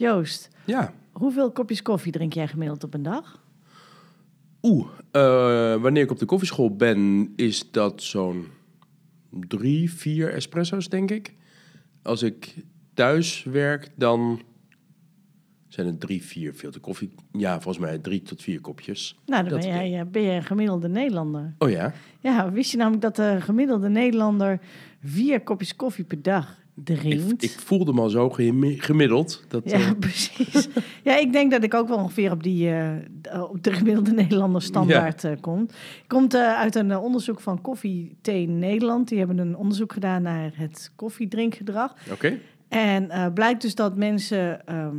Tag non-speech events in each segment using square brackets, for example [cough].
Joost, Ja. hoeveel kopjes koffie drink jij gemiddeld op een dag? Oeh, eh, wanneer ik op de koffieschool ben, is dat zo'n drie, vier espresso's, denk ik. Als ik thuis werk, dan zijn het drie, vier filter koffie. Ja, volgens mij drie tot vier kopjes. Nou, dan Dat- ben jij, eh, ben jij een gemiddelde Nederlander. Oh ja? Ja, wist je namelijk dat de gemiddelde Nederlander vier kopjes koffie per dag Ik, ik voelde me al zo gemi- gemiddeld. Dat, ja, eh, [laughs] precies. ja, ik denk dat ik ook wel ongeveer op, die, eh, op de gemiddelde Nederlander standaard eh, komt. Komt eh, uit een onderzoek van Koffie Thee Nederland. Die hebben een onderzoek gedaan naar het koffiedrinkgedrag. Oké. En blijkt dus dat mensen ehm,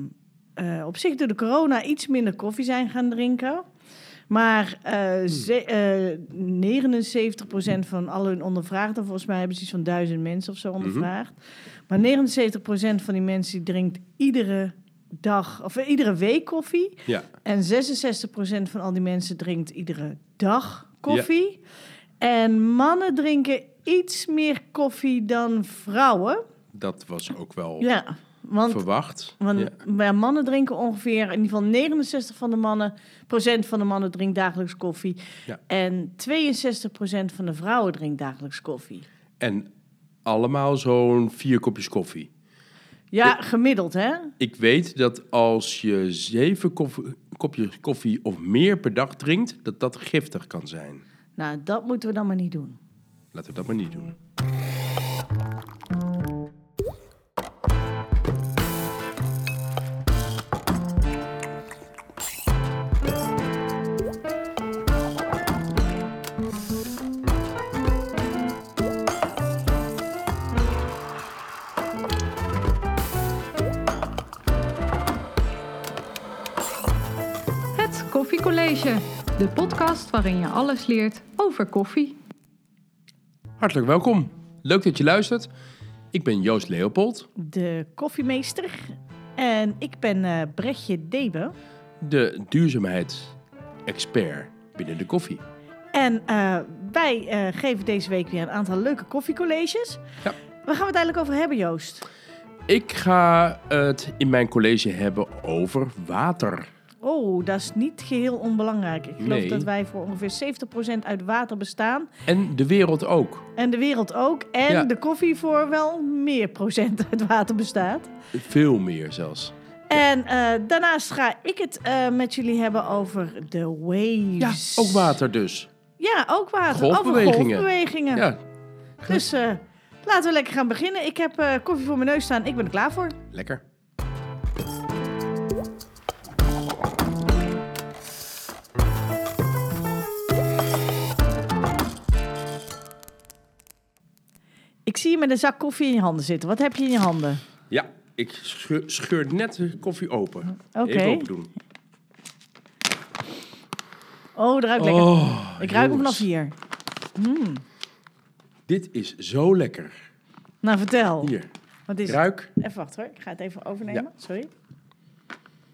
eh, op zich door de corona iets minder koffie zijn gaan drinken. Maar eh ze- eh, 79% van alle hun ondervraagden, volgens mij hebben ze iets van duizend mensen of zo ondervraagd. Maar 79% van die mensen die drinkt iedere dag of eh, iedere week koffie. Ja. En 66% van al die mensen drinkt iedere dag koffie. En mannen drinken iets meer koffie dan vrouwen. Dat was ook wel Ja, want, verwacht. want Ja. bij mannen drinken ongeveer, in ieder geval 69 van de mannen, procent van de mannen drinkt dagelijks koffie. Ja. En 62 procent van de vrouwen drinkt dagelijks koffie. En allemaal zo'n vier kopjes koffie. Ja, gemiddeld hè? Ik weet dat als je zeven koffie, kopjes koffie of meer per dag drinkt, dat dat giftig kan zijn. Nou, dat moeten we dan maar niet doen. Laten we dat maar niet doen. De podcast waarin je alles leert over koffie. Hartelijk welkom. Leuk dat je luistert. Ik ben Joost Leopold, De koffiemeester. En ik ben eh Brechtje Debe. de duurzaamheidsexpert binnen de koffie. En eh, wij eh, geven deze week weer een aantal leuke koffiecolleges. Ja. Waar gaan we het eigenlijk over hebben, Joost? Ik ga het in mijn college hebben over water. Oh, dat is niet geheel onbelangrijk. Ik geloof Nee. dat wij voor ongeveer 70% uit water bestaan. En de wereld ook. En de wereld ook. En Ja. de koffie voor wel meer procent [laughs] uit water bestaat. Veel meer zelfs. En eh, daarnaast ga ik het eh, met jullie hebben over de Ja, waves. ook water dus. Ja, ook water. Golfbewegingen. Over golfbewegingen. Ja, Dus eh, laten we lekker gaan beginnen. Ik heb koffie voor mijn neus staan. Ik ben er klaar voor. lekker. Ik zie je met een zak koffie in je handen zitten. Wat heb je in je handen? Ja, ik scheur, scheur net de koffie open. Oké. Even open doen. Oh, het ruikt lekker. Oh, Ik ruik hem vanaf hier. Dit is zo lekker. Nou, vertel. Hier, Wat is het? ruik. Even wachten hoor. Ik ga het even overnemen. Sorry.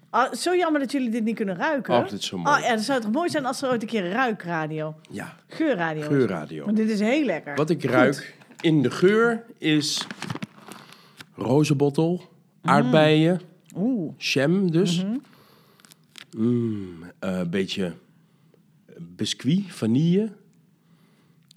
Ah, zo jammer dat jullie dit niet kunnen ruiken. Oh, dit is zo mooi. Oh ja, dat zou toch mooi zijn als er ooit een keer een ruikradio, Ja, geurradio geurradio. Want dit is heel lekker. Wat ik ruik in de geur is rozenbottel, aardbeien, Oeh. jam dus. Mhm. Mm, eh, een beetje biscuit, vanille.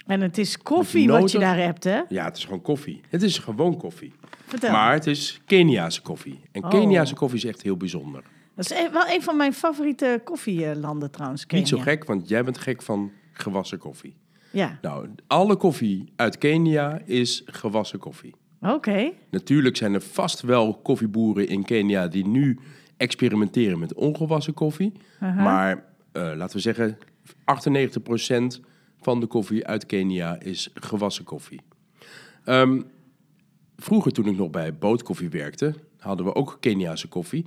En het is koffie wat je daar hebt, hè? Ja, het is gewoon koffie. Het is gewoon koffie. Vertel. Maar het is Keniaanse koffie. En Oh. Keniaanse koffie is echt heel bijzonder. Dat is e- wel een van mijn favoriete koffielanden trouwens. Niet zo Kenia. gek, want jij bent gek van gewassen koffie. Ja, Nou, alle koffie uit Kenia is gewassen koffie. oké. Natuurlijk zijn er vast wel koffieboeren in Kenia die nu experimenteren met ongewassen koffie. Maar eh, laten we zeggen, 98% van de koffie uit Kenia is gewassen koffie. Ehm, vroeger, toen ik nog bij Bootkoffie werkte, hadden we ook Keniaanse koffie.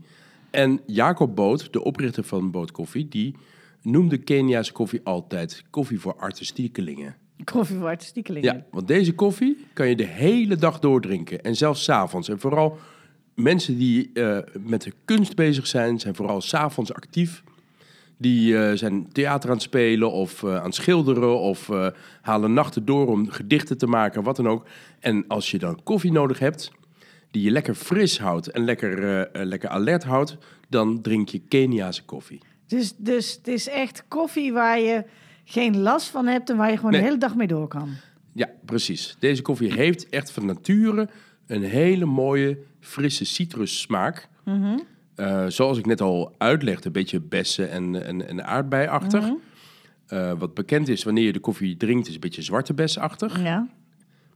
En Jacob Boot, de oprichter van Bootkoffie, die noemde Keniaanse koffie altijd koffie voor artistiekelingen. Koffie voor artistiekelingen. Ja, want deze koffie kan je de hele dag doordrinken. En zelfs 's avonds. En vooral mensen die eh, met de kunst bezig zijn, zijn vooral s'avonds actief. Die eh, zijn theater aan het spelen of eh, aan het schilderen of halen nachten door om gedichten te maken, wat dan ook. En als je dan koffie nodig hebt, die je lekker fris houdt en lekker, lekker alert houdt, dan drink je Keniaanse koffie. Dus, dus het is echt koffie waar je geen last van hebt en waar je gewoon Nee. de hele dag mee door kan. Ja, precies. Deze koffie heeft echt van nature een hele mooie, frisse citrussmaak. Eh, zoals ik net al uitlegde, een beetje bessen en, en, en aardbeiachtig. Eh, wat bekend is wanneer je de koffie drinkt, is een beetje zwarte besachtig. Ja.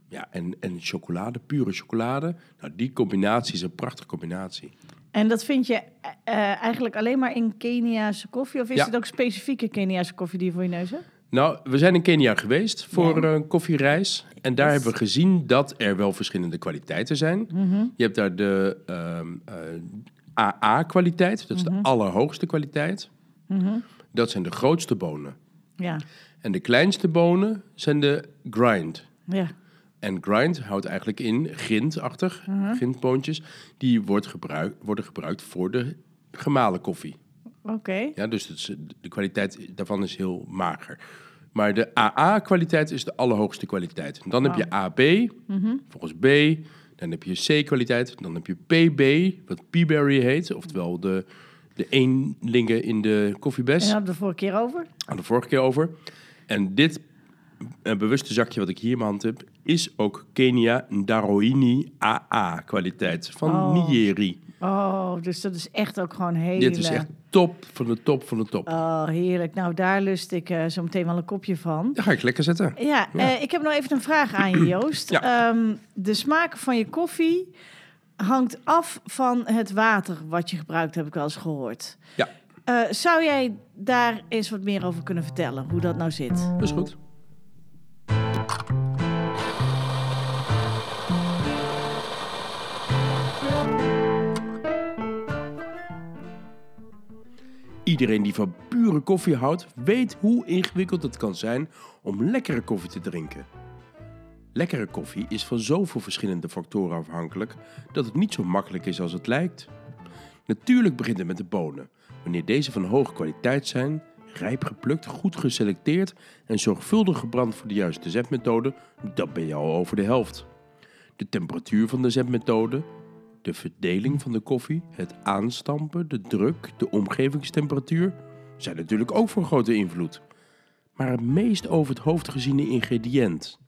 Ja, en, en chocolade, pure chocolade. Nou, die combinatie is een prachtige combinatie. En dat vind je eh, eigenlijk alleen maar in Keniaanse koffie? Of is Ja. het ook specifieke Keniaanse koffie die je voor je neus hebt? Nou, we zijn in Kenia geweest voor Ja. een koffiereis. En daar hebben we gezien dat er wel verschillende kwaliteiten zijn. Je hebt daar de ehm, eh, AA-kwaliteit, dat is de allerhoogste kwaliteit. Dat zijn de grootste bonen. Ja. En de kleinste bonen zijn de grind. Ja. En grind houdt eigenlijk in grindachtig, grindboontjes. Die wordt gebruik, worden gebruikt voor de gemalen koffie. Oké. Ja, dus is- de kwaliteit daarvan is heel mager. Maar de AA-kwaliteit is de allerhoogste kwaliteit. Dan heb je AB, volgens B. Dan heb je C-kwaliteit. Dan heb je PB, wat Peaberry heet. Oftewel de, de eenlingen in de En koffiebes. daar hadden we de vorige keer over. Hadden we vorige keer over. En dit bewuste zakje wat ik hier in mijn hand heb... is ook Kenia Ndaroini AA-kwaliteit van Oh. Nieri. Oh, dus dat is echt ook gewoon hele... Dit is echt top van de top van de top. Oh, heerlijk. Nou, daar lust ik eh, zo meteen wel een kopje van. Daar ga ik lekker zetten. Ja, eh, ik heb nog even een vraag aan je, [clears throat] Joost. Ja. Ehm, de smaak van je koffie hangt af van het water wat je gebruikt, heb ik wel eens gehoord. Ja. Eh, zou jij daar eens wat meer over kunnen vertellen, hoe dat nou zit? Dat is goed. Iedereen die van pure koffie houdt, weet hoe ingewikkeld het kan zijn om lekkere koffie te drinken. Lekkere koffie is van zoveel verschillende factoren afhankelijk dat het niet zo makkelijk is als het lijkt. Natuurlijk begint het met de bonen. Wanneer deze van hoge kwaliteit zijn, rijp geplukt, goed geselecteerd en zorgvuldig gebrand voor de juiste zetmethode, dan ben je al over de helft. De temperatuur van de zetmethode, de verdeling van de koffie, het aanstampen, de druk, de omgevingstemperatuur zijn natuurlijk ook van grote invloed. Maar het meest over het hoofd geziene ingrediënt.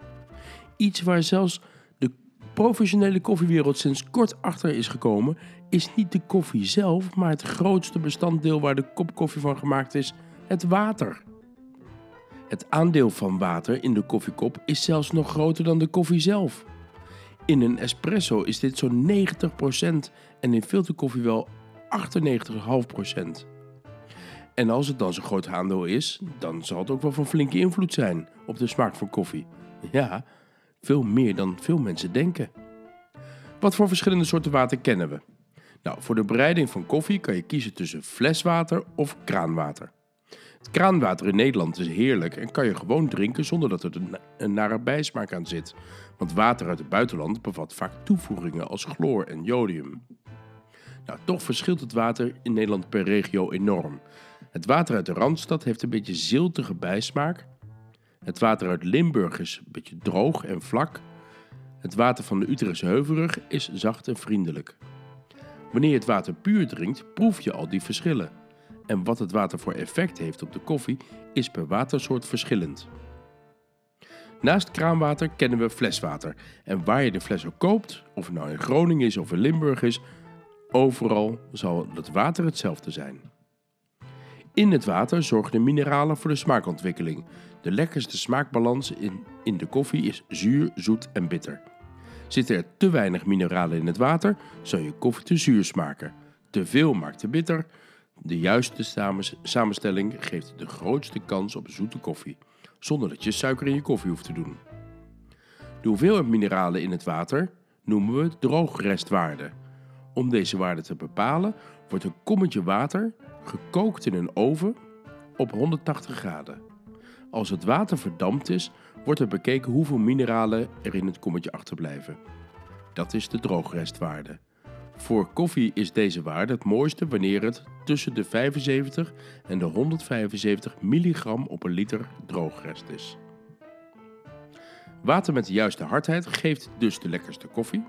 Iets waar zelfs de professionele koffiewereld sinds kort achter is gekomen, is niet de koffie zelf, maar het grootste bestanddeel waar de kop koffie van gemaakt is, het water. Het aandeel van water in de koffiekop is zelfs nog groter dan de koffie zelf. In een espresso is dit zo'n 90% en in filterkoffie wel 98,5%. En als het dan zo'n groot aandeel is, dan zal het ook wel van flinke invloed zijn op de smaak van koffie. Ja, veel meer dan veel mensen denken. Wat voor verschillende soorten water kennen we? Nou, voor de bereiding van koffie kan je kiezen tussen fleswater of kraanwater. Het kraanwater in Nederland is heerlijk en kan je gewoon drinken zonder dat er een- nare bijsmaak aan zit. Want water uit het buitenland bevat vaak toevoegingen als chloor en jodium. Nou, toch verschilt het water in Nederland per regio enorm. Het water uit de Randstad heeft een beetje ziltige bijsmaak. Het water uit Limburg is een beetje droog en vlak. Het water van de Utrechtse Heuvelrug is zacht en vriendelijk. Wanneer je het water puur drinkt, proef je al die verschillen. En wat het water voor effect heeft op de koffie, is per watersoort verschillend. Naast kraanwater kennen we fleswater. En waar je de fles ook koopt, of het nou in Groningen is of in Limburg is, overal zal het water hetzelfde zijn. In het water zorgen de mineralen voor de smaakontwikkeling. De lekkerste smaakbalans in, in de koffie is zuur, zoet en bitter. Zitten er te weinig mineralen in het water, zal je koffie te zuur smaken. Te veel maakt te bitter. De juiste samens- samenstelling geeft de grootste kans op zoete koffie, zonder dat je suiker in je koffie hoeft te doen. De hoeveelheid mineralen in het water noemen we droogrestwaarde. Om deze waarde te bepalen wordt een kommetje water gekookt in een oven op 180 graden. Als het water verdampt is, wordt er bekeken hoeveel mineralen er in het kommetje achterblijven. Dat is de droogrestwaarde. Voor koffie is deze waarde het mooiste wanneer het tussen de 75 en de 175 milligram op een liter droogrest is. Water met de juiste hardheid geeft dus de lekkerste koffie.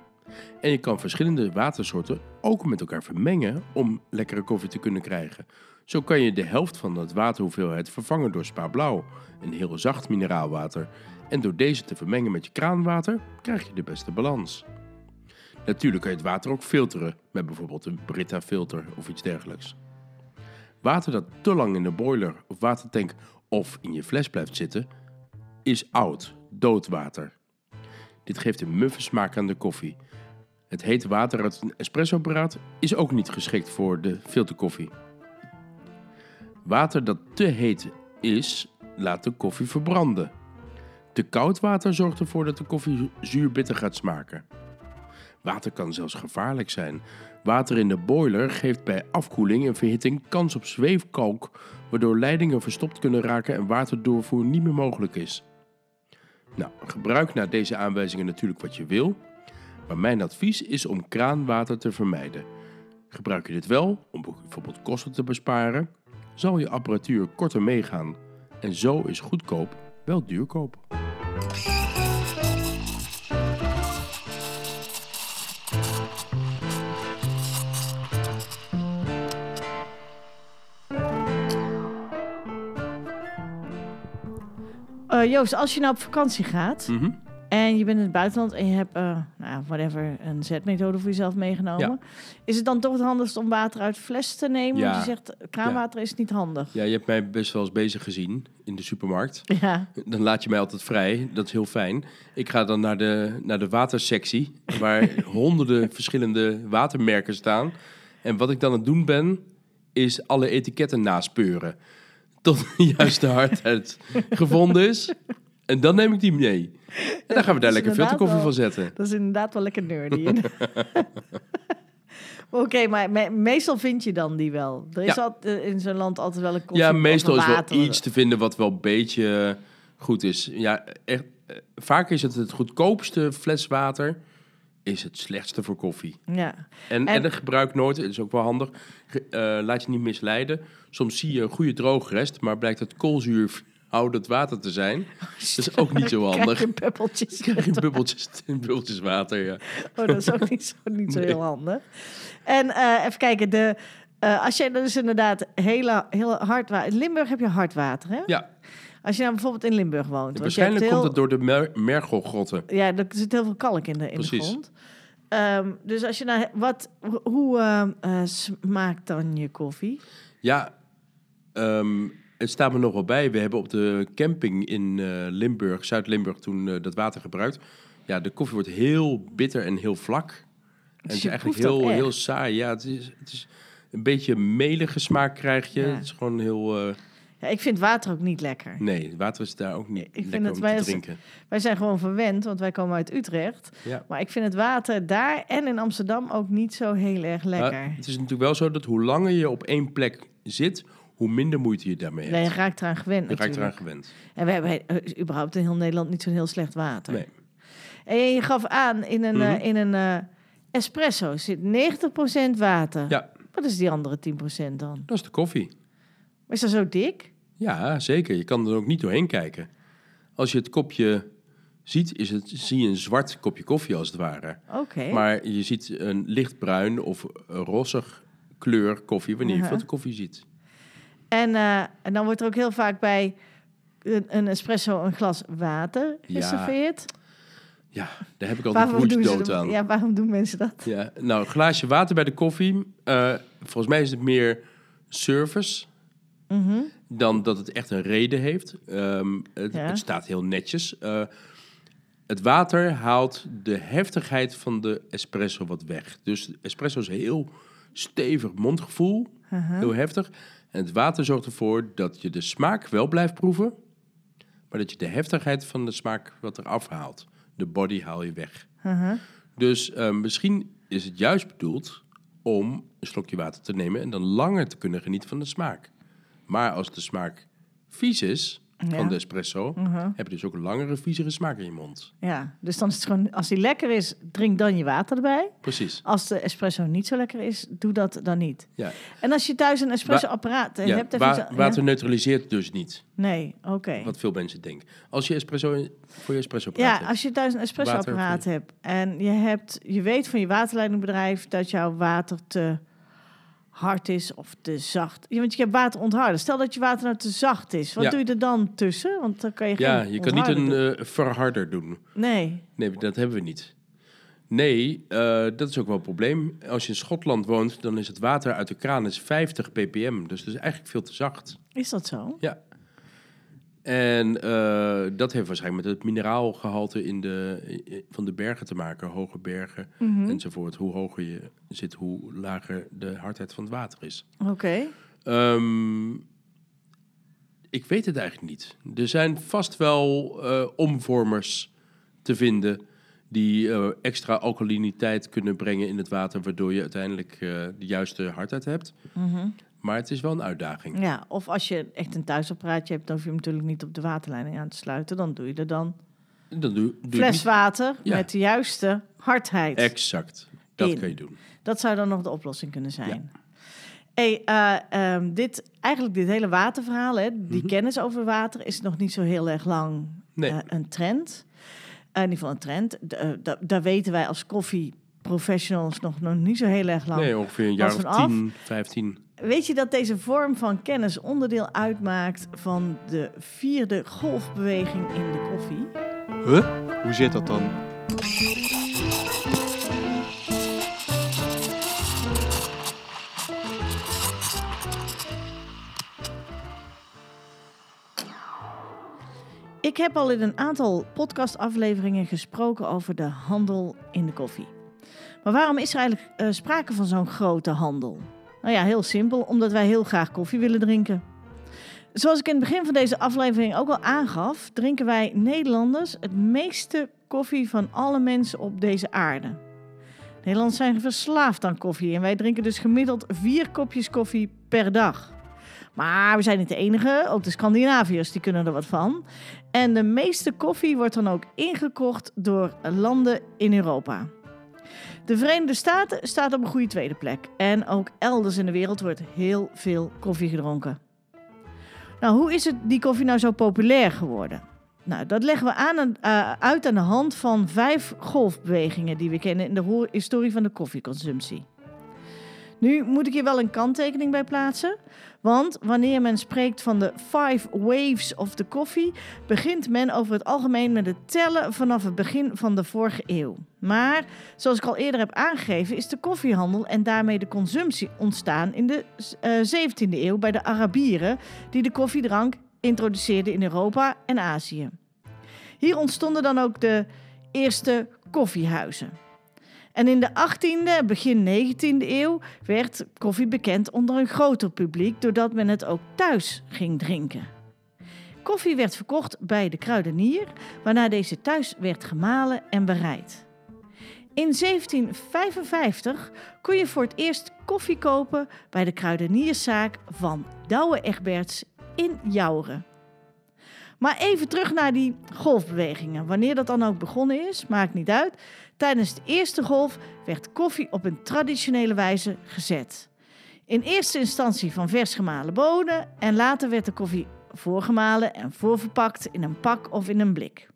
En je kan verschillende watersoorten ook met elkaar vermengen om lekkere koffie te kunnen krijgen. Zo kan je de helft van het waterhoeveelheid vervangen door Spa Blauw, een heel zacht mineraalwater. En door deze te vermengen met je kraanwater krijg je de beste balans. Natuurlijk kan je het water ook filteren met bijvoorbeeld een Brita filter of iets dergelijks. Water dat te lang in de boiler of watertank of in je fles blijft zitten, is oud, dood water. Dit geeft een muffe smaak aan de koffie. Het hete water uit een espressoapparaat is ook niet geschikt voor de filterkoffie. Water dat te heet is, laat de koffie verbranden. Te koud water zorgt ervoor dat de koffie zuur-bitter gaat smaken. Water kan zelfs gevaarlijk zijn. Water in de boiler geeft bij afkoeling en verhitting kans op zweefkalk, waardoor leidingen verstopt kunnen raken en waterdoorvoer niet meer mogelijk is. Nou, gebruik na deze aanwijzingen natuurlijk wat je wil, maar mijn advies is om kraanwater te vermijden. Gebruik je dit wel om bijvoorbeeld kosten te besparen, zal je apparatuur korter meegaan en zo is goedkoop wel duurkoop. Eh, Joost, als je nou op vakantie gaat Mhm. en je bent in het buitenland en je hebt, eh, nou, whatever, een zetmethode voor jezelf meegenomen, is het dan toch het handigst om water uit fles te nemen? Ja. Want je zegt, kraanwater is niet handig. Ja, je hebt mij best wel eens bezig gezien in de supermarkt. Ja, Dan laat je mij altijd vrij. Dat is heel fijn. Ik ga dan naar de, naar de watersectie, waar [laughs] honderden verschillende watermerken staan. En wat ik dan aan het doen ben, is alle etiketten naspeuren. Tot de [laughs] juiste hardheid gevonden is. En dan neem ik die mee. En dan gaan we daar lekker filterkoffie wel- van zetten. dat is inderdaad wel lekker nerdy. [laughs] [laughs] Oké, maar me- meestal vind je dan die wel. Er is Ja. altijd, eh, in zo'n land altijd wel een koffie Ja, meestal is wel iets te vinden wat wel een beetje goed is. Ja, echt, eh, vaak is het het goedkoopste fles water is het slechtste voor koffie. Ja. En, en, gebruik nooit, het is ook wel handig. Eh, laat je niet misleiden. Soms zie je een goede droogrest, maar blijkt het koolzuurhoudend water te zijn. [laughs] Dat is ook niet zo Krijg handig. je bubbeltjes. Krijg je bubbeltjes, bubbeltjes water, ja. [laughs] Oh, dat is ook niet zo, niet zo Nee. heel handig. En eh, even kijken, de, eh, als jij dus inderdaad heel, heel hard water... In Limburg heb je hard water, hè? Ja, Als je nou bijvoorbeeld in Limburg woont. waarschijnlijk heel, komt het door de mer mergelgrotten. Ja, er zit heel veel kalk in de, in de grond. Ehm, dus als je nou... Wat, ho- hoe eh, eh, smaakt dan je koffie? Ja, ehm, het staat me nog wel bij. We hebben op de camping in eh, Limburg, Zuid-Limburg, toen eh, dat water gebruikt. Ja, de koffie wordt heel bitter en heel vlak. En het Dus is je eigenlijk heel, heel saai. Ja, het is, het is een beetje melige smaak krijg je. Ja. Het is gewoon heel... Ja, ik vind water ook niet lekker. nee, water is daar ook niet Ik vind lekker het om wij te drinken. Wij zijn gewoon verwend, want wij komen uit Utrecht. Ja. Maar ik vind het water daar en in Amsterdam ook niet zo heel erg lekker. Maar het is natuurlijk wel zo dat hoe langer je op één plek zit, hoe minder moeite je daarmee hebt. Nee, je raakt eraan gewend je raakt eraan gewend. En we hebben eh, überhaupt in heel Nederland niet zo'n heel slecht water. Nee. En je gaf aan, in een, eh, Mhm. in een eh, espresso zit 90% water. Ja, Wat is die andere 10% dan? dat is de koffie. Is dat zo dik? Ja, zeker. Je kan er ook niet doorheen kijken. Als je het kopje ziet, is het, zie je een zwart kopje koffie als het ware. Oké. Maar je ziet een lichtbruin of rossig kleur koffie wanneer je Uh-huh. filterkoffie ziet. En, eh, en dan wordt er ook heel vaak bij een, een espresso een glas water Ja, geserveerd. Ja, daar heb ik altijd Waarom ze dood aan. Ja, waarom doen mensen dat? Ja, nou, een glaasje water bij de koffie. eh, volgens mij is het meer service Mhm. dan dat het echt een reden heeft. Ehm, het, Ja. het staat heel netjes. Eh, het water haalt de heftigheid van de espresso wat weg. Dus espresso is heel stevig mondgevoel, Aha. heel heftig. En het water zorgt ervoor dat je de smaak wel blijft proeven, maar dat je de heftigheid van de smaak wat eraf haalt. De body haal je weg. Aha. Dus eh, misschien is het juist bedoeld om een slokje water te nemen en dan langer te kunnen genieten van de smaak. Maar als de smaak vies is, Ja. van de espresso, Mhm. heb je dus ook een langere, viezere smaak in je mond. Ja, dus dan is het gewoon, als die lekker is, drink dan je water erbij. Precies. Als de espresso niet zo lekker is, doe dat dan niet. Ja. En als je thuis een espresso-apparaat eh, Ja, hebt... wa- even zo- water ja? neutraliseert dus niet, Nee, oké. wat veel mensen denken. Als je espresso voor je espresso praat, Ja, als je thuis een espresso-apparaat hebt en je, hebt, je weet van je waterleidingbedrijf dat jouw water te hard is of te zacht. Ja, want je hebt water ontharden. Stel dat je water nou te zacht is. Wat Ja. doe je er dan tussen? Want dan kan je geen ja, je kan niet een doen. eh, verharder doen. Nee. Nee, dat hebben we niet. Nee, eh, dat is ook wel een probleem. Als je in Schotland woont, dan is het water uit de kraan is 50 ppm. Dus dat is eigenlijk veel te zacht. Is dat zo? Ja. En eh, dat heeft waarschijnlijk met het mineraalgehalte in de, van de bergen te maken. Hoge bergen Mhm. enzovoort. Hoe hoger je zit, hoe lager de hardheid van het water is. Oké. Ehm, ik weet het eigenlijk niet. Er zijn vast wel eh, omvormers te vinden die eh, extra alkaliniteit kunnen brengen in het water, waardoor je uiteindelijk de juiste hardheid hebt. Mhm. Maar het is wel een uitdaging. Ja, of als je echt een thuisapparaatje hebt, dan hoef je hem natuurlijk niet op de waterleiding aan te sluiten. Dan doe je er dan Dan doe, doe je fles water Ja. met de juiste hardheid. Exact. Dat In. kan je doen. Dat zou dan nog de oplossing kunnen zijn. Hey, eh, ehm, dit, eigenlijk dit hele waterverhaal, hè, die Mhm. kennis over water, is nog niet zo heel erg lang Nee. eh, een trend. In ieder geval een trend. Eh, da- daar weten wij als koffieprofessionals nog, nog niet zo heel erg lang. Nee, ongeveer een jaar of vanaf? 10, 15. Weet je dat deze vorm van kennis onderdeel uitmaakt van de vierde golfbeweging in de koffie? Huh? Hoe zit dat dan? Ik heb al in een aantal podcastafleveringen gesproken over de handel in de koffie. Maar waarom is er eigenlijk eh, sprake van zo'n grote handel? Nou ja, heel simpel, omdat wij heel graag koffie willen drinken. Zoals ik in het begin van deze aflevering ook al aangaf, drinken wij Nederlanders het meeste koffie van alle mensen op deze aarde. Nederlanders zijn verslaafd aan koffie en wij drinken dus gemiddeld vier kopjes koffie per dag. Maar we zijn niet de enige, ook de Scandinaviërs die kunnen er wat van. En de meeste koffie wordt dan ook ingekocht door landen in Europa. De Verenigde Staten staat op een goede tweede plek. En ook elders in de wereld wordt heel veel koffie gedronken. Nou, hoe is het die koffie nou zo populair geworden? Nou, dat leggen we aan, eh, uit aan de hand van vijf golfbewegingen die we kennen in de historie van de koffieconsumptie. Nu moet ik hier wel een kanttekening bij plaatsen. Want wanneer men spreekt van de five waves of the coffee, begint men over het algemeen met het tellen vanaf het begin van de vorige eeuw. Maar zoals ik al eerder heb aangegeven, is de koffiehandel en daarmee de consumptie ontstaan in de eh, 17e eeuw bij de Arabieren, die de koffiedrank introduceerden in Europa en Azië. Hier ontstonden dan ook de eerste koffiehuizen. En in de 18e, begin 19e eeuw werd koffie bekend onder een groter publiek, doordat men het ook thuis ging drinken. Koffie werd verkocht bij de kruidenier, waarna deze thuis werd gemalen en bereid. In 1755 kon je voor het eerst koffie kopen bij de kruidenierszaak van Douwe Egberts in Jouren. Maar even terug naar die golfbewegingen. Wanneer dat dan ook begonnen is, maakt niet uit. Tijdens de eerste golf werd koffie op een traditionele wijze gezet. In eerste instantie van vers gemalen bonen en later werd de koffie voorgemalen en voorverpakt in een pak of in een blik.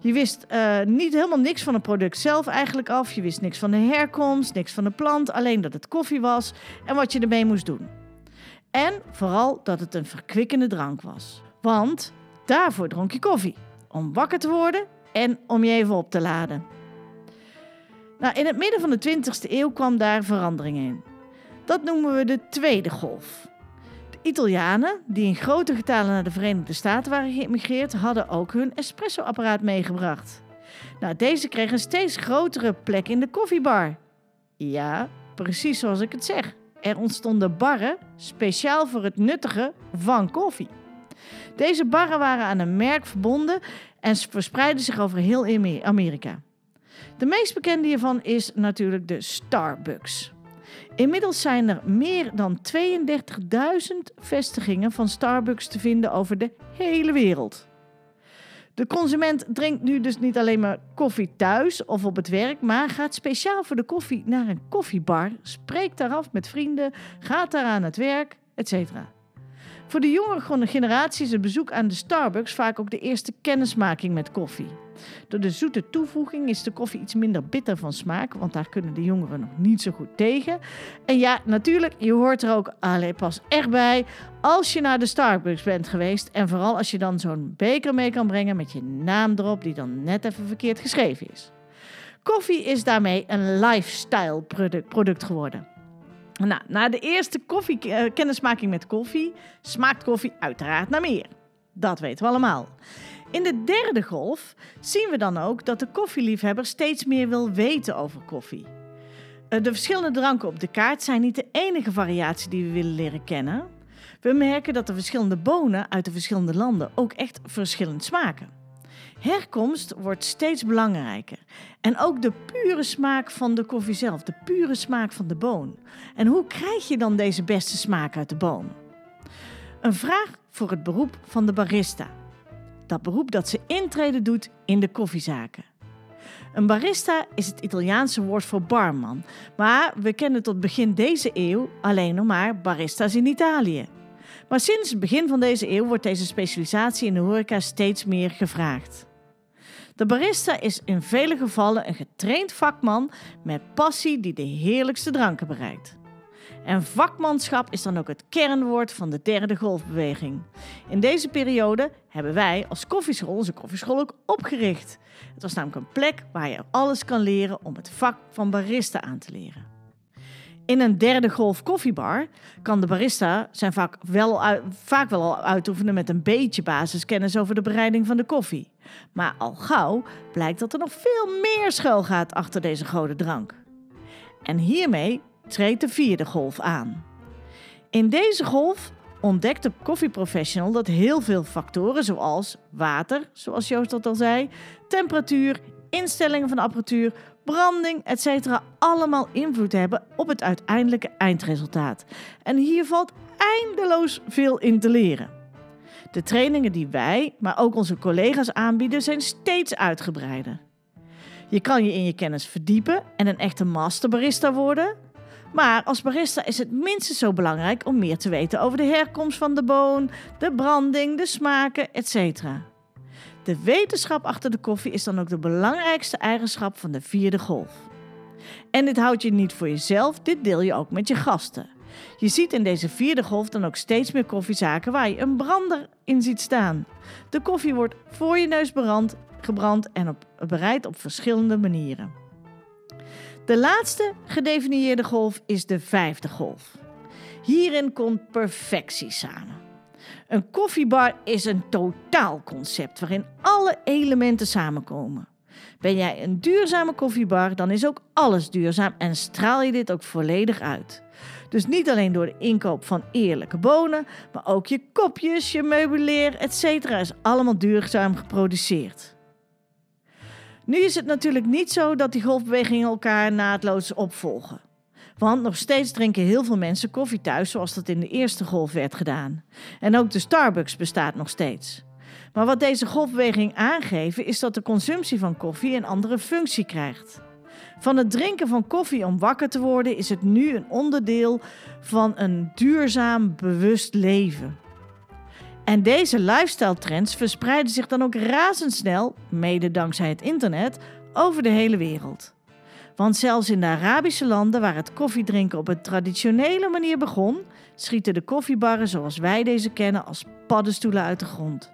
Je wist eh, niet helemaal niks van het product zelf eigenlijk af. Je wist niks van de herkomst, niks van de plant, alleen dat het koffie was en wat je ermee moest doen. En vooral dat het een verkwikkende drank was. Want daarvoor dronk je koffie. Om wakker te worden en om je even op te laden. Nou, in het midden van de 20e eeuw kwam daar verandering in. Dat noemen we de tweede golf. De Italianen, die in grote getalen naar de Verenigde Staten waren geïmigreerd, hadden ook hun espresso-apparaat meegebracht. Nou, deze kregen een steeds grotere plek in de koffiebar. Ja, precies zoals ik het zeg. Er ontstonden barren speciaal voor het nuttigen van koffie. Deze barren waren aan een merk verbonden en verspreidden zich over heel Ame- Amerika. De meest bekende hiervan is natuurlijk de Starbucks. Inmiddels zijn er meer dan 32.000 vestigingen van Starbucks te vinden over de hele wereld. De consument drinkt nu dus niet alleen maar koffie thuis of op het werk, maar gaat speciaal voor de koffie naar een koffiebar, spreekt daar af met vrienden, gaat daar aan het werk, etc. Voor de jongere generatie is het bezoek aan de Starbucks vaak ook de eerste kennismaking met koffie. Door de zoete toevoeging is de koffie iets minder bitter van smaak, want daar kunnen de jongeren nog niet zo goed tegen. En ja, natuurlijk, je hoort er ook alleen pas echt bij als je naar de Starbucks bent geweest. En vooral als je dan zo'n beker mee kan brengen met je naam erop, die dan net even verkeerd geschreven is. Koffie is daarmee een lifestyle product, product geworden. Nou, na de eerste koffie, eh, kennismaking met koffie smaakt koffie uiteraard naar meer. Dat weten we allemaal. In de derde golf zien we dan ook dat de koffieliefhebber steeds meer wil weten over koffie. Eh, de verschillende dranken op de kaart zijn niet de enige variatie die we willen leren kennen. We merken dat de verschillende bonen uit de verschillende landen ook echt verschillend smaken. Herkomst wordt steeds belangrijker. En ook de pure smaak van de koffie zelf, de pure smaak van de boon. En hoe krijg je dan deze beste smaak uit de boon? Een vraag voor het beroep van de barista. Dat beroep dat ze intreden doet in de koffiezaken. Een barista is het Italiaanse woord voor barman, maar we kennen tot begin deze eeuw alleen nog maar barista's in Italië. Maar sinds het begin van deze eeuw wordt deze specialisatie in de horeca steeds meer gevraagd. De barista is in vele gevallen een getraind vakman met passie die de heerlijkste dranken bereikt. En vakmanschap is dan ook het kernwoord van de derde golfbeweging. In deze periode hebben wij als koffieschool onze koffieschool ook opgericht. Het was namelijk een plek waar je alles kan leren om het vak van barista aan te leren. In een derde golf koffiebar kan de barista zijn vak wel, vaak wel al uitoefenen met een beetje basiskennis over de bereiding van de koffie. Maar al gauw blijkt dat er nog veel meer schuil gaat achter deze gouden drank. En hiermee treedt de vierde golf aan. In deze golf ontdekt de koffieprofessional dat heel veel factoren zoals water, zoals Joost dat al zei, temperatuur, instellingen van apparatuur, branding, etc. allemaal invloed hebben op het uiteindelijke eindresultaat. En hier valt eindeloos veel in te leren. De trainingen die wij, maar ook onze collega's aanbieden, zijn steeds uitgebreider. Je kan je in je kennis verdiepen en een echte masterbarista worden. Maar als barista is het minstens zo belangrijk om meer te weten over de herkomst van de boon, de branding, de smaken, etc. De wetenschap achter de koffie is dan ook de belangrijkste eigenschap van de vierde golf. En dit houd je niet voor jezelf, dit deel je ook met je gasten. Je ziet in deze vierde golf dan ook steeds meer koffiezaken waar je een brander in ziet staan. De koffie wordt voor je neus brand, gebrand en op, bereid op verschillende manieren. De laatste gedefinieerde golf is de vijfde golf. Hierin komt perfectie samen. Een koffiebar is een totaalconcept waarin alle elementen samenkomen. Ben jij een duurzame koffiebar, dan is ook alles duurzaam en straal je dit ook volledig uit. Dus niet alleen door de inkoop van eerlijke bonen, maar ook je kopjes, je meubileer, etc. is allemaal duurzaam geproduceerd. Nu is het natuurlijk niet zo dat die golfbewegingen elkaar naadloos opvolgen. Want nog steeds drinken heel veel mensen koffie thuis zoals dat in de eerste golf werd gedaan. En ook de Starbucks bestaat nog steeds. Maar wat deze golfbeweging aangeven is dat de consumptie van koffie een andere functie krijgt. Van het drinken van koffie om wakker te worden is het nu een onderdeel van een duurzaam, bewust leven. En deze lifestyle trends verspreiden zich dan ook razendsnel, mede dankzij het internet, over de hele wereld. Want zelfs in de Arabische landen waar het koffiedrinken op een traditionele manier begon, schieten de koffiebarren zoals wij deze kennen als paddenstoelen uit de grond.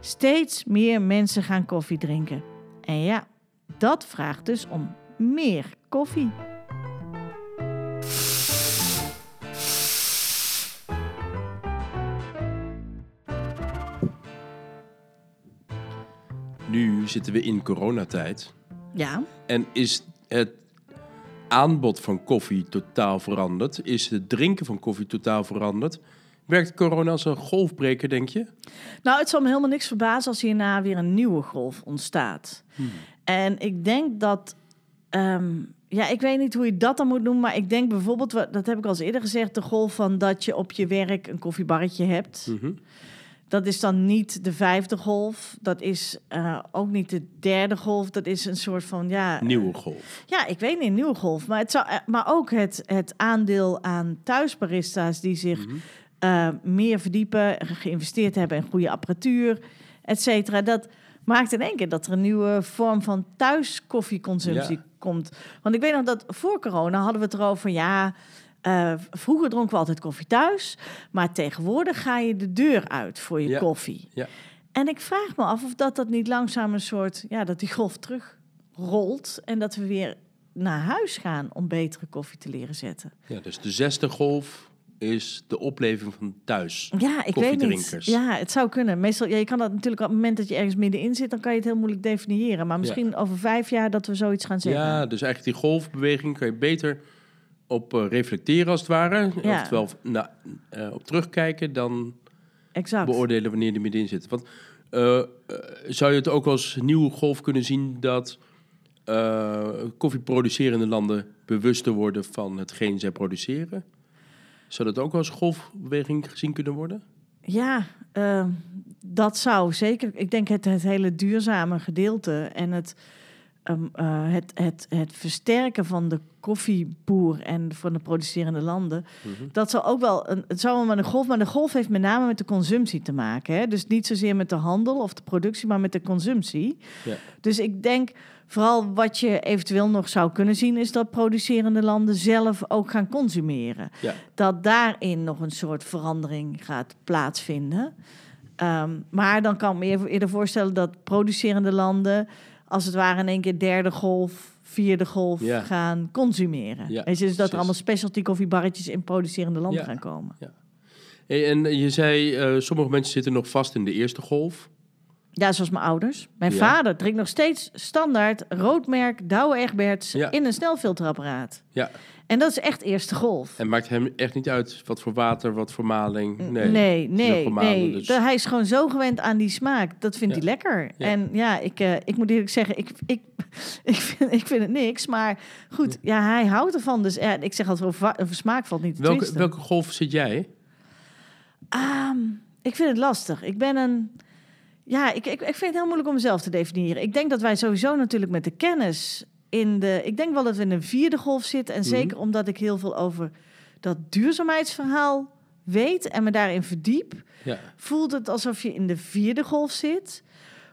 Steeds meer mensen gaan koffie drinken. En ja, dat vraagt dus om meer koffie. Nu zitten we in coronatijd. Ja. En is het aanbod van koffie totaal veranderd? Is het drinken van koffie totaal veranderd? Werkt corona als een golfbreker, denk je? Nou, het zal me helemaal niks verbazen als hierna weer een nieuwe golf ontstaat. En ik denk dat, ehm, ja, ik weet niet hoe je dat dan moet noemen, maar ik denk bijvoorbeeld, dat heb ik al eens eerder gezegd, de golf van dat je op je werk een koffiebarretje hebt. Mhm. Dat is dan niet de vijfde golf, dat is eh, ook niet de derde golf, dat is een soort van, ja... Nieuwe golf. Ja, ik weet niet, nieuwe golf. Maar, het zou, eh, maar ook het, het aandeel aan thuisbarista's die zich Mhm. eh, meer verdiepen, geïnvesteerd hebben in goede apparatuur, et cetera. Dat maakt in één keer dat er een nieuwe vorm van thuiskoffieconsumptie Ja. komt. Want ik weet nog dat voor corona hadden we het erover, ja, eh, vroeger dronken we altijd koffie thuis, maar tegenwoordig ga je de deur uit voor je Ja. koffie. Ja. En ik vraag me af of dat, dat niet langzaam een soort, ja, dat die golf terugrolt en dat we weer naar huis gaan om betere koffie te leren zetten. Ja, dus de zesde golf is de opleving van thuis. Ja, ik weet niet. Ja, het zou kunnen. Meestal, ja, je kan dat natuurlijk op het moment dat je ergens middenin zit, dan kan je het heel moeilijk definiëren. Maar misschien over vijf jaar dat we zoiets gaan zeggen. Ja, dus eigenlijk die golfbeweging kan je beter op eh, reflecteren als het ware. Ja. Oftewel nou, eh, op terugkijken dan exact. beoordelen wanneer die middenin zit. Want eh, zou je het ook als nieuwe golf kunnen zien dat eh koffieproducerende landen bewuster worden van hetgeen zij produceren? Zou dat ook als golfbeweging gezien kunnen worden? Ja, dat zou zeker. Ik denk het, het hele duurzame gedeelte en het, ehm, eh, het, het, het versterken van de koffieboer en van de producerende landen. Dat zal ook wel. Een, het zou wel met een golf, maar de golf heeft met name met de consumptie te maken. Hè? Dus niet zozeer met de handel of de productie, maar met de consumptie. Ja. Dus ik denk vooral wat je eventueel nog zou kunnen zien, is dat producerende landen zelf ook gaan consumeren Ja. dat daarin nog een soort verandering gaat plaatsvinden. Ehm, maar dan kan ik me eerder voorstellen dat producerende landen, als het ware in één keer derde golf, vierde golf Ja. gaan consumeren. Ja, Weet je, dus dat er allemaal specialty koffiebarretjes in producerende landen Ja. gaan komen. Hey, en je zei, eh, sommige mensen zitten nog vast in de eerste golf. Ja, zoals mijn ouders. Mijn Ja. vader drinkt nog steeds standaard roodmerk Douwe Egberts Ja. in een snelfilterapparaat. Ja. En dat is echt eerste golf. En maakt hem echt niet uit wat voor water, wat voor maling. Nee, Nee, nee, is nee. dus- hij is gewoon zo gewend aan die smaak. Dat vindt Ja. hij lekker. Ja. En ja, ik, eh, ik moet eerlijk zeggen, ik, ik, [laughs] ik, vind, ik vind het niks. Maar goed, ja, hij houdt ervan. Dus ja, ik zeg altijd, over, smaak valt niet te Welke, twisten. welke golf zit jij? Ehm, ik vind het lastig. Ik ben een... Ja, ik, ik, ik vind het heel moeilijk om mezelf te definiëren. Ik denk dat wij sowieso natuurlijk met de kennis in de... Ik denk wel dat we in een vierde golf zitten. En Mhm. zeker omdat ik heel veel over dat duurzaamheidsverhaal weet en me daarin verdiep... Ja. voelt het alsof je in de vierde golf zit.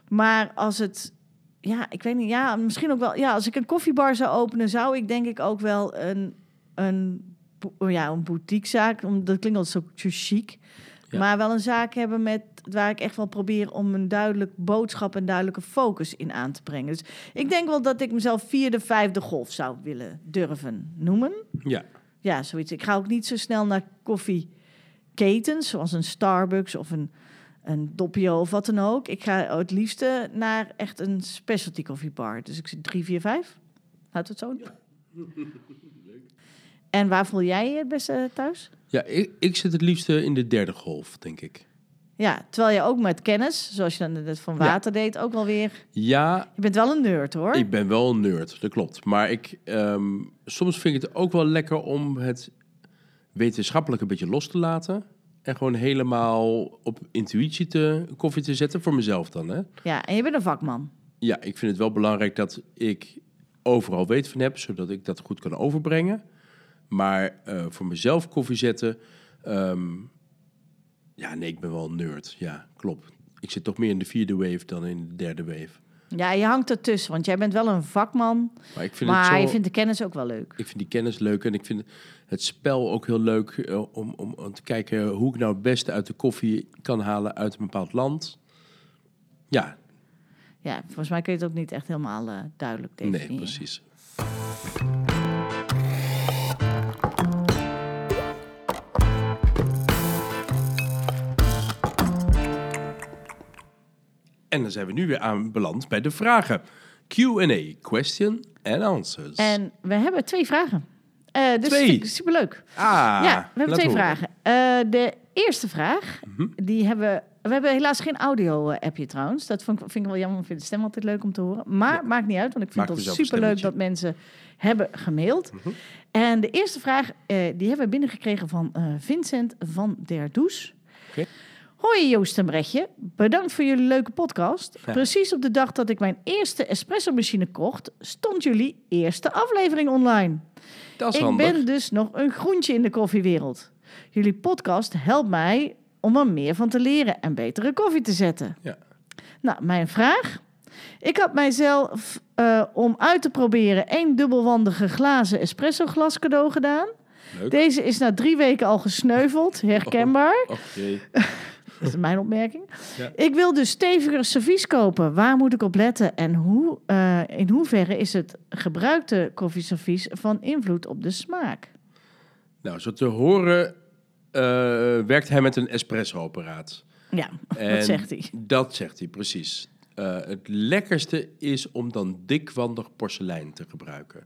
Maar als het, ja, ik weet niet, ja, misschien ook wel, ja, als ik een koffiebar zou openen, zou ik denk ik ook wel een, een, ja, een boutiquezaak, dat klinkt altijd zo, zo chic, Ja. maar wel een zaak hebben met waar ik echt wel probeer om een duidelijk boodschap en duidelijke focus in aan te brengen. Dus ik denk wel dat ik mezelf vierde, vijfde golf zou willen durven noemen. Ja. Ja, zoiets. Ik ga ook niet zo snel naar koffieketens, zoals een Starbucks of een, een Doppio of wat dan ook. Ik ga het liefste naar echt een specialty koffiebar. Dus ik zit 3, 4, 5. Laten we het zo. [laughs] En waar voel jij je het beste thuis? Ja, ik, ik zit het liefste in de derde golf, denk ik. Ja, terwijl je ook met kennis, zoals je dan het van Ja. water deed, ook wel weer... Ja, Je bent wel een nerd, hoor. ik ben wel een nerd, dat klopt. Maar ik, ehm, soms vind ik het ook wel lekker om het wetenschappelijk een beetje los te laten. En gewoon helemaal op intuïtie te, koffie te zetten, voor mezelf dan. Hè? Ja, en je bent een vakman. Ja, ik vind het wel belangrijk dat ik overal weet van heb, zodat ik dat goed kan overbrengen. Maar eh, voor mezelf koffie zetten, ehm, ja, nee, ik ben wel een nerd. Ja, klopt. Ik zit toch meer in de vierde wave dan in de derde wave. Ja, je hangt ertussen, want jij bent wel een vakman. Maar ik vind Maar het zo, je vindt de kennis ook wel leuk. ik vind die kennis leuk en ik vind het spel ook heel leuk eh, om, om, om te kijken hoe ik nou het beste uit de koffie kan halen uit een bepaald land. Ja, Ja, volgens mij kun je het ook niet echt helemaal eh, duidelijk definiëren. nee, precies. En dan zijn we nu weer aanbeland bij de vragen. Q&A, question and answers. En we hebben twee vragen. Eh, dus Twee. superleuk. Ah, ja, we hebben twee horen. vragen. Eh, de eerste vraag, Mhm. die hebben we... We hebben helaas geen audio-appje trouwens. Dat vond ik, vind ik wel jammer. Ik vind de stem altijd leuk om te horen. Maar Ja. maakt niet uit, want ik vind Maak het een superleuk dat mensen hebben gemaild. Mhm. En de eerste vraag, eh, die hebben we binnengekregen van Vincent van der Does. Oké. Hoi Joost en Brechtje, bedankt voor jullie leuke podcast. Ja. Precies op de dag dat ik mijn eerste espresso-machine kocht, stond jullie eerste aflevering online. Dat is Ik handig. ben dus nog een groentje in de koffiewereld. Jullie podcast helpt mij om er meer van te leren en betere koffie te zetten. Ja. Nou, mijn vraag. Ik had mijzelf eh, om uit te proberen één dubbelwandige glazen espresso glas cadeau gedaan. Leuk. Deze is na drie weken al gesneuveld, [laughs] herkenbaar. Oké. [laughs] Dat is mijn opmerking. Ja. Ik wil dus steviger servies kopen. Waar moet ik op letten? En hoe, eh, in hoeverre is het gebruikte koffieservies van invloed op de smaak? Nou, zo te horen eh, werkt hij met een espresso-apparaat. Ja, [laughs] En dat zegt hij. Dat zegt hij, precies. Eh, het lekkerste is om dan dikwandig porselein te gebruiken.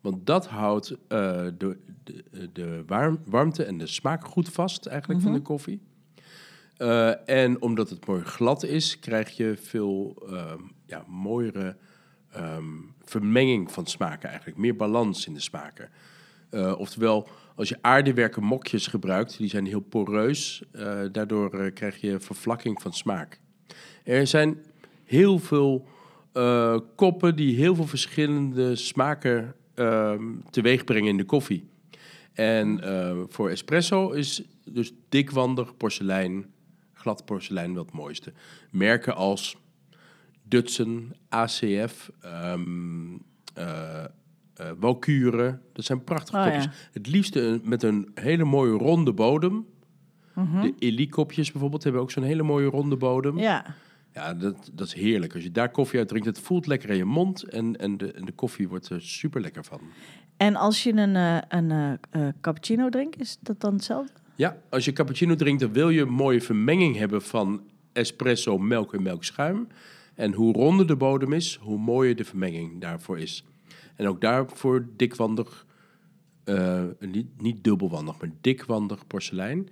Want dat houdt de, de, de warm- warmte en de smaak goed vast eigenlijk van de koffie. Eh, en omdat het mooi glad is, krijg je veel ehm, ja, mooiere ehm, vermenging van smaken eigenlijk. Meer balans in de smaken. Eh, oftewel, als je aardewerken mokjes gebruikt, die zijn heel poreus. eh, daardoor krijg je vervlakking van smaak. Er zijn heel veel koppen die heel veel verschillende smaken ehm teweeg brengen in de koffie. En voor espresso is dus dikwandig porselein, glad porselein wel het mooiste. Merken als Dutsen, ACF, ehm eh, eh, dat zijn prachtige Oh, kopjes. ja. Het liefste een- met een hele mooie ronde bodem. Mhm. De Ellie-kopjes bijvoorbeeld hebben ook zo'n hele mooie ronde bodem. Ja, Ja, dat, dat is heerlijk. Als je daar koffie uit drinkt, het voelt lekker in je mond en, en, de, en de koffie wordt er super lekker van. en als je een, eh, een eh, cappuccino drinkt, is dat dan hetzelfde? Ja, als je cappuccino drinkt, dan wil je een mooie vermenging hebben van espresso, melk en melkschuim. En hoe ronder de bodem is, hoe mooier de vermenging daarvoor is. En ook daarvoor dikwandig, eh, niet, niet dubbelwandig, maar dikwandig porselein.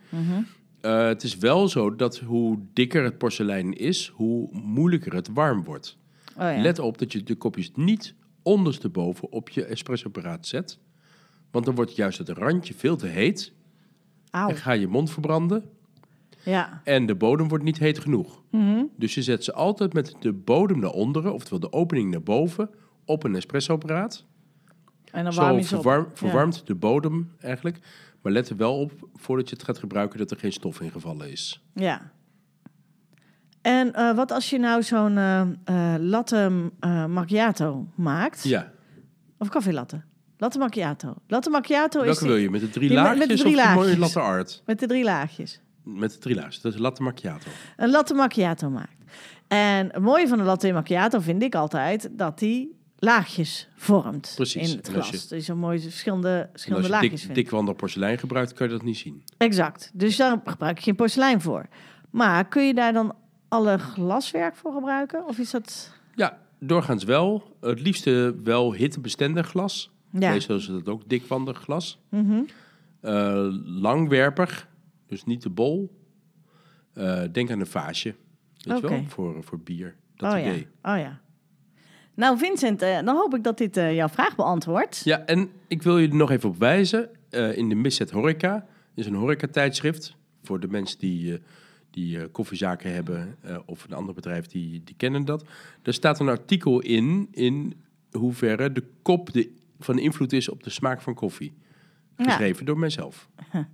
Eh, het is wel zo dat hoe dikker het porselein is, hoe moeilijker het warm wordt. Oh ja. Let op dat je de kopjes niet ondersteboven op je espressoapparaat zet. Want dan wordt juist het randje veel te heet. Auw. En ga je mond verbranden. Ja. En de bodem wordt niet heet genoeg. Mhm. Dus je zet ze altijd met de bodem naar onderen, oftewel de opening naar boven, op een espressoapparaat. En dan Zo warm Ja. verwarmt de bodem eigenlijk. Maar let er wel op, voordat je het gaat gebruiken, dat er geen stof in gevallen is. Ja. En eh, wat als je nou zo'n eh, latte macchiato maakt? Ja, Of koffielatte? Latte macchiato. Latte macchiato is welke wil je? Met de drie Die met- met laagjes de drie of de mooie laagjes. latte art? met de drie laagjes. Met de drie laagjes, dat is latte macchiato. Een latte macchiato maakt. En het mooie van de latte macchiato vind ik altijd dat die laagjes vormt Precies. in het als glas. je- Dat je zo mooi verschillende, En als verschillende je laagjes dik, vindt. dikwandig porselein gebruikt, kan je dat niet zien. Exact. Dus daar gebruik je geen porselein voor. Maar kun je daar dan alle glaswerk voor gebruiken? Of is dat... Ja, doorgaans wel. Het liefste wel hittebestendig glas. Ja. Meestal is het ook dikwandig glas. Mhm. Eh, langwerpig, dus niet te bol. Eh, denk aan een vaasje, weet je Oké. wel, voor, voor bier. Dat oh, idee. ja. oh ja. Nou Vincent, eh, dan hoop ik dat dit jouw vraag beantwoordt. Ja, en ik wil je er nog even op wijzen. in de Misset Horeca is een horecatijdschrift voor de mensen die, die koffiezaken hebben of een ander bedrijf die, die kennen dat. Daar staat een artikel in in hoeverre de kop de, van invloed is op de smaak van koffie. Ja. Geschreven door mijzelf. [laughs]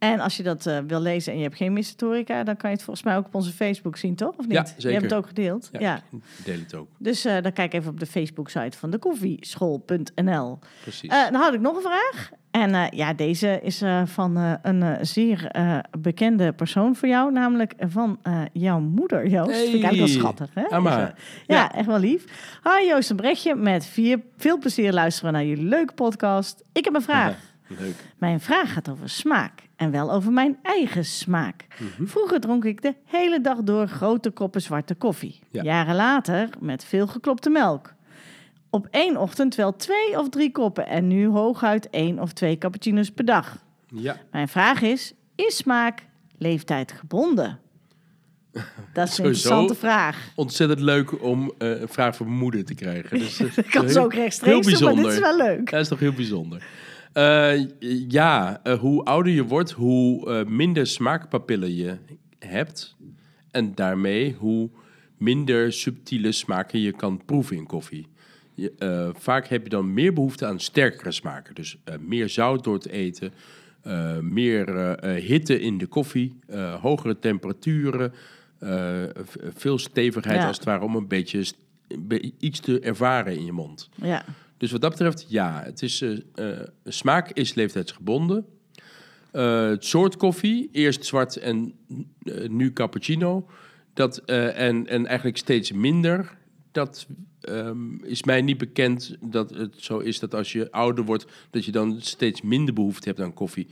En als je dat eh, wil lezen en je hebt geen Mystatorica, dan kan je het volgens mij ook op onze Facebook zien, toch? Of niet? Ja, Je hebt zeker. het ook gedeeld. Ja. Ja, ik deel het ook. Dus eh, dan kijk even op de Facebook-site van de koffieschool.nl. Precies. Eh, dan had ik nog een vraag. En ja, deze is van een zeer bekende persoon voor jou, namelijk van jouw moeder, Joost. Vind ik wel Hey, schattig, hè? Dus, ja, echt wel lief. Hi Joost en Brechtje, met vier, veel plezier luisteren naar jullie leuke podcast. Ik heb een vraag. [laughs] Leuk. Mijn vraag gaat over smaak en wel over mijn eigen smaak. Mhm. Vroeger dronk ik de hele dag door grote koppen zwarte koffie. Ja. Jaren later met veel geklopte melk. op één ochtend wel twee of drie koppen en nu hooguit één of twee cappuccino's per dag. Ja, Mijn vraag is, is smaak leeftijd gebonden? [laughs] Dat is een interessante vraag. ontzettend leuk om eh, een vraag van mijn moeder te krijgen. Dus, [laughs] eh, Dat kan ze ook rechtstreeks heel doen, maar dit is wel leuk. Dat is toch heel bijzonder. Eh, ja, eh, hoe ouder je wordt, hoe eh, minder smaakpapillen je hebt. En daarmee hoe minder subtiele smaken je kan proeven in koffie. Je, vaak heb je dan meer behoefte aan sterkere smaken. Dus meer zout door het eten, meer hitte in de koffie, hogere temperaturen, veel stevigheid Ja. als het ware om een beetje iets te ervaren in je mond. Ja. Dus wat dat betreft, ja, het is, eh, eh, smaak is leeftijdsgebonden. Eh, het soort koffie, eerst zwart en nu cappuccino. Dat, en, en eigenlijk steeds minder. Dat ehm, is mij niet bekend dat het zo is dat als je ouder wordt, dat je dan steeds minder behoefte hebt aan koffie.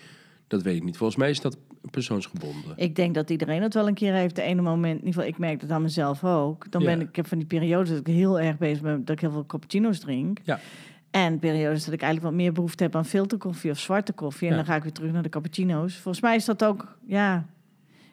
Dat weet ik niet. Volgens mij is dat persoonsgebonden. Ik denk dat iedereen het wel een keer heeft. De ene moment, in ieder geval, ik merk dat aan mezelf ook. Dan Ja. ben ik, ik heb van die periodes dat ik heel erg bezig ben, dat ik heel veel cappuccino's drink. Ja. En periodes dat ik eigenlijk wat meer behoefte heb aan filterkoffie of zwarte koffie. En Ja. dan ga ik weer terug naar de cappuccino's. Volgens mij is dat ook, ja,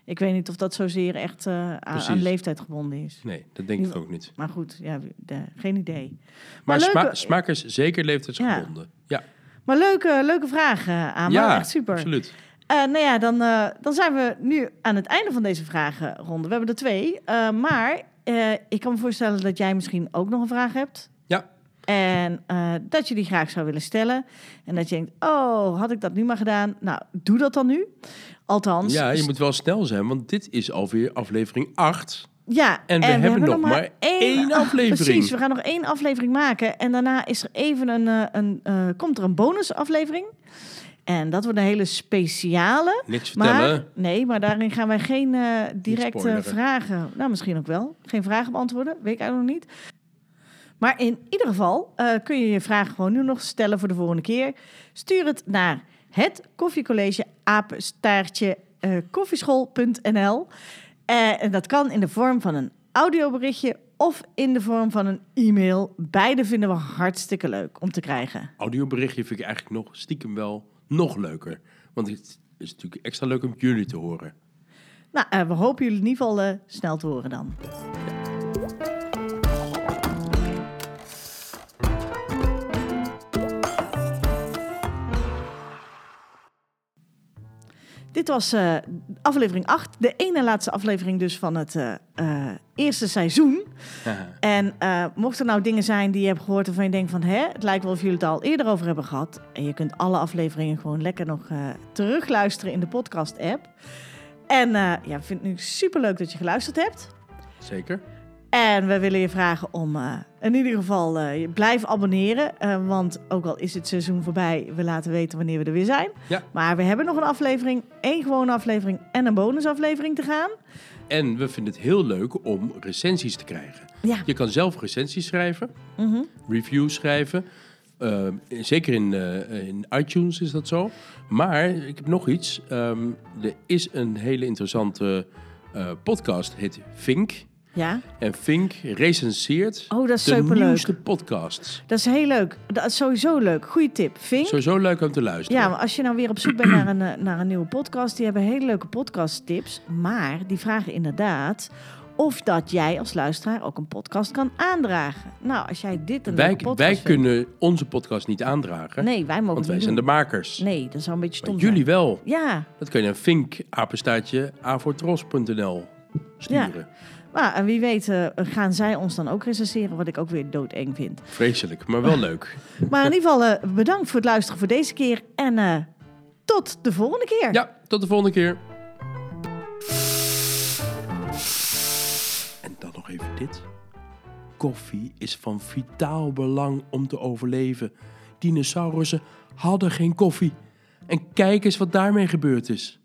ik weet niet of dat zozeer echt eh, aan, leeftijd gebonden is. Nee, dat denk ik ook niet. Maar goed, ja, de- geen idee. Maar sma- smaak is zeker leeftijdsgebonden. Ja, Maar leuke, leuke vraag, eh Ama. ja, echt super. absoluut. Eh, nou ja, dan, eh, dan zijn we nu aan het einde van deze vragenronde. We hebben er twee. eh, maar ik kan me voorstellen dat jij misschien ook nog een vraag hebt. Ja. En dat je die graag zou willen stellen. En dat je denkt, oh, had ik dat nu maar gedaan? Nou, doe dat dan nu. Althans. Ja, je moet wel snel zijn, want dit is alweer aflevering 8. Ja, En we hebben nog maar één [laughs] aflevering. Precies, we gaan nog één aflevering maken. En daarna is er even een, eh, een, eh, komt er een bonusaflevering. En dat wordt een hele speciale. Niks vertellen. Maar, nee, maar daarin gaan wij geen eh, directe vragen... Nou, misschien ook wel. Geen vragen beantwoorden, weet ik eigenlijk nog niet. Maar in ieder geval eh, kun je je vraag gewoon nu nog stellen voor de volgende keer. Stuur het naar het koffiecollege apenstaartje eh, koffieschool.nl. Eh, en dat kan in de vorm van een audioberichtje of in de vorm van een e-mail. Beide vinden we hartstikke leuk om te krijgen. Audioberichtje vind ik eigenlijk nog stiekem wel nog leuker. Want het is natuurlijk extra leuk om jullie te horen. Nou, eh, we hopen jullie in ieder geval eh, snel te horen dan. Dit was eh, aflevering 8, de ene laatste aflevering dus van het eh, eh, eerste seizoen. En mochten er nou dingen zijn die je hebt gehoord waarvan je denkt van... Hè, het lijkt wel of jullie het al eerder over hebben gehad. En je kunt alle afleveringen gewoon lekker nog terugluisteren in de podcast-app. En ja, vind het nu superleuk dat je geluisterd hebt. Zeker. En we willen je vragen om in ieder geval eh, blijf abonneren. eh, want ook al is het seizoen voorbij, we laten weten wanneer we er weer zijn. Ja. Maar we hebben nog een aflevering, één gewone aflevering en een bonusaflevering te gaan. En we vinden het heel leuk om recensies te krijgen. Ja. Je kan zelf recensies schrijven, Mhm. reviews schrijven. Eh, zeker in, in iTunes is dat zo. Maar ik heb nog iets. Ehm, er is een hele interessante eh, podcast, heet Fink. Ja. En Fink recenseert Oh, dat is de superleuk. nieuwste podcasts. Dat is heel leuk. Dat is sowieso leuk. Goeie tip. Vink. Sowieso leuk om te luisteren. Ja, maar als je nou weer op zoek bent naar een, eh, naar een nieuwe podcast, die hebben hele leuke podcasttips. Maar die vragen inderdaad of dat jij als luisteraar ook een podcast kan aandragen. Nou, als jij dit een wij, podcast wij vindt- kunnen onze podcast niet aandragen, Nee, wij mogen want wij zijn de makers. Nee, dat zou een beetje Maar stom jullie wel. Ja, Dat kun je naar Fink, apenstaartje, avortros.nl sturen. Maar en wie weet eh, gaan zij ons dan ook recenseren, wat ik ook weer doodeng vind. Vreselijk, maar wel leuk. [laughs] Maar in ieder geval eh, bedankt voor het luisteren voor deze keer en eh, tot de volgende keer. Ja, tot de volgende keer. En dan nog even dit. Koffie is van vitaal belang om te overleven. Dinosaurussen hadden geen koffie. En kijk eens wat daarmee gebeurd is.